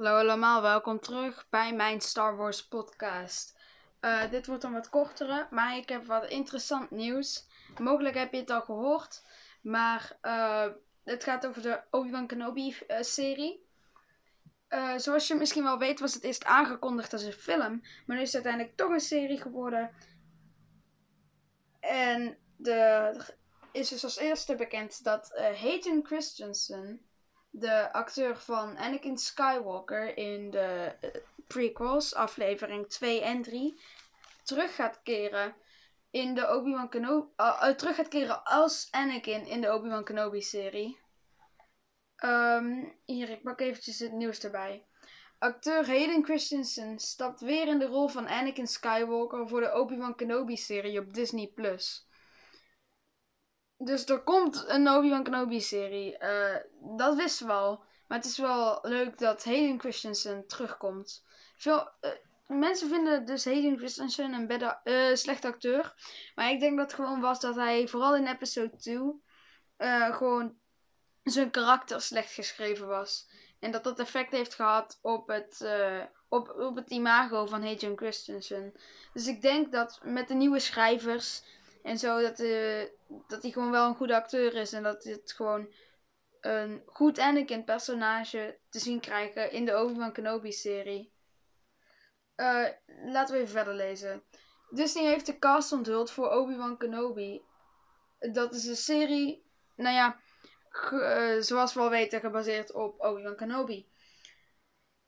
Hallo allemaal, welkom terug bij mijn Star Wars podcast. Uh, dit wordt een wat kortere, maar ik heb wat interessant nieuws. Mogelijk heb je het al gehoord, maar uh, het gaat over de Obi-Wan Kenobi uh, serie. zoals je misschien wel weet was het eerst aangekondigd als een film, maar nu is het uiteindelijk toch een serie geworden. En de, is dus als eerste bekend dat Hayden Christensen de acteur van Anakin Skywalker in de uh, prequels, aflevering 2 en 3, terug gaat keren in de Obi-Wan Kenobi. Uh, terug gaat keren als Anakin in de Obi-Wan Kenobi-serie. Um, hier, ik pak eventjes het nieuws erbij. Acteur Hayden Christensen stapt weer in de rol van Anakin Skywalker voor de Obi-Wan Kenobi-serie op Disney+. Plus. Dus er komt een Obi-Wan Kenobi-serie. Uh, dat wisten we al. Maar het is wel leuk dat Hayden Christensen terugkomt. Veel uh, mensen vinden dus Hayden Christensen een bedde, uh, slecht acteur. Maar ik denk dat het gewoon was dat hij vooral in episode 2 gewoon zijn karakter slecht geschreven was. En dat dat effect heeft gehad op het, op, op het imago van Hayden Christensen. Dus ik denk dat met de nieuwe schrijvers en zo dat, uh, dat hij gewoon wel een goede acteur is. En dat het gewoon een goed Anakin personage te zien krijgen in de Obi-Wan Kenobi serie. Uh, laten we even verder lezen. Disney heeft de cast onthuld voor Obi-Wan Kenobi. Dat is een serie, nou ja, uh, zoals we al weten, gebaseerd op Obi-Wan Kenobi.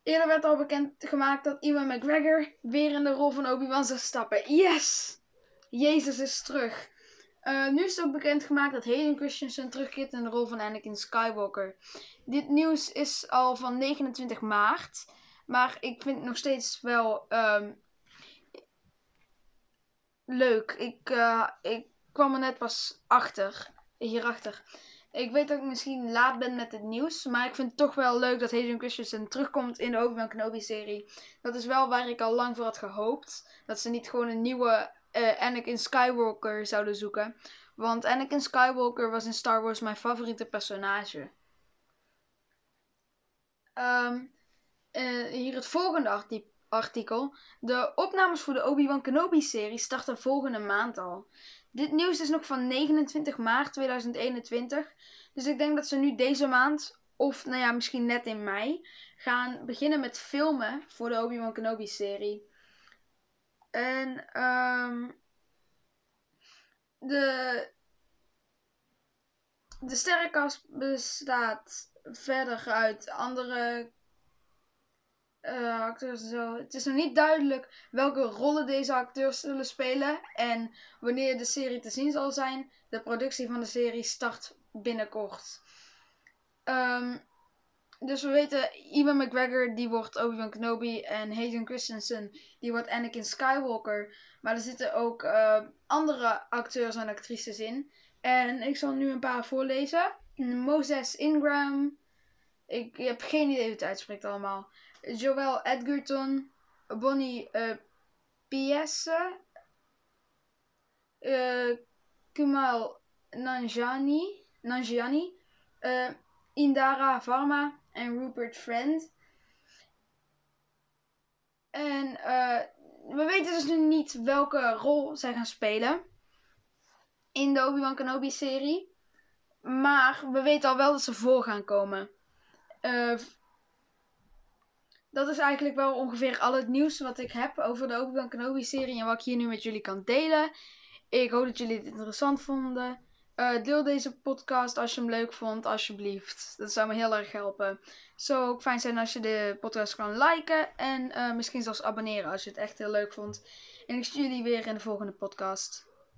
Eerder werd al bekend gemaakt dat Iwan McGregor weer in de rol van Obi-Wan zou stappen. Yes! Jezus is terug. Uh, nu is ook bekendgemaakt dat Hayden Christensen terugkeert in de rol van Anakin Skywalker. Dit nieuws is al van 29 maart. Maar ik vind het nog steeds wel um, leuk. Ik, uh, ik kwam er net pas achter. Hierachter. Ik weet dat ik misschien laat ben met het nieuws. Maar ik vind het toch wel leuk dat Hayden Christensen terugkomt in de Obi-Wan Kenobi-serie. Dat is wel waar ik al lang voor had gehoopt. Dat ze niet gewoon een nieuwe uh, Anakin Skywalker zouden zoeken. Want Anakin Skywalker was in Star Wars mijn favoriete personage. Um, uh, hier het volgende artikel. De opnames voor de Obi-Wan Kenobi-serie starten volgende maand al. Dit nieuws is nog van 29 maart 2021. Dus ik denk dat ze nu deze maand, of nou ja, misschien net in mei, gaan beginnen met filmen voor de Obi-Wan Kenobi-serie. En um, de, de sterrenkast bestaat verder uit andere uh, acteurs en zo. Het is nog niet duidelijk welke rollen deze acteurs zullen spelen en wanneer de serie te zien zal zijn. De productie van de serie start binnenkort. Um, dus we weten, Iwan McGregor die wordt Obi-Wan Kenobi en Hayden Christensen die wordt Anakin Skywalker. Maar er zitten ook uh, andere acteurs en actrices in. En ik zal nu een paar voorlezen. Moses Ingram. Ik, heb geen idee hoe het uitspreekt allemaal. Joel Edgerton. Bonnie uh, Piesse. Uh, Nanjiani. Nanjiani. Uh, Indara Varma en Rupert Friend. En uh, we weten dus nu niet welke rol zij gaan spelen in de Obi-Wan Kenobi serie. Maar we weten al wel dat ze voor gaan komen. Uh, dat is eigenlijk wel ongeveer al het nieuws wat ik heb over de Obi-Wan Kenobi serie en wat ik hier nu met jullie kan delen. Ik hoop dat jullie het interessant vonden. Uh, deel deze podcast als je hem leuk vond, alsjeblieft. Dat zou me heel erg helpen. Het zou ook fijn zijn als je de podcast kan liken en uh, misschien zelfs abonneren als je het echt heel leuk vond. En ik zie jullie weer in de volgende podcast.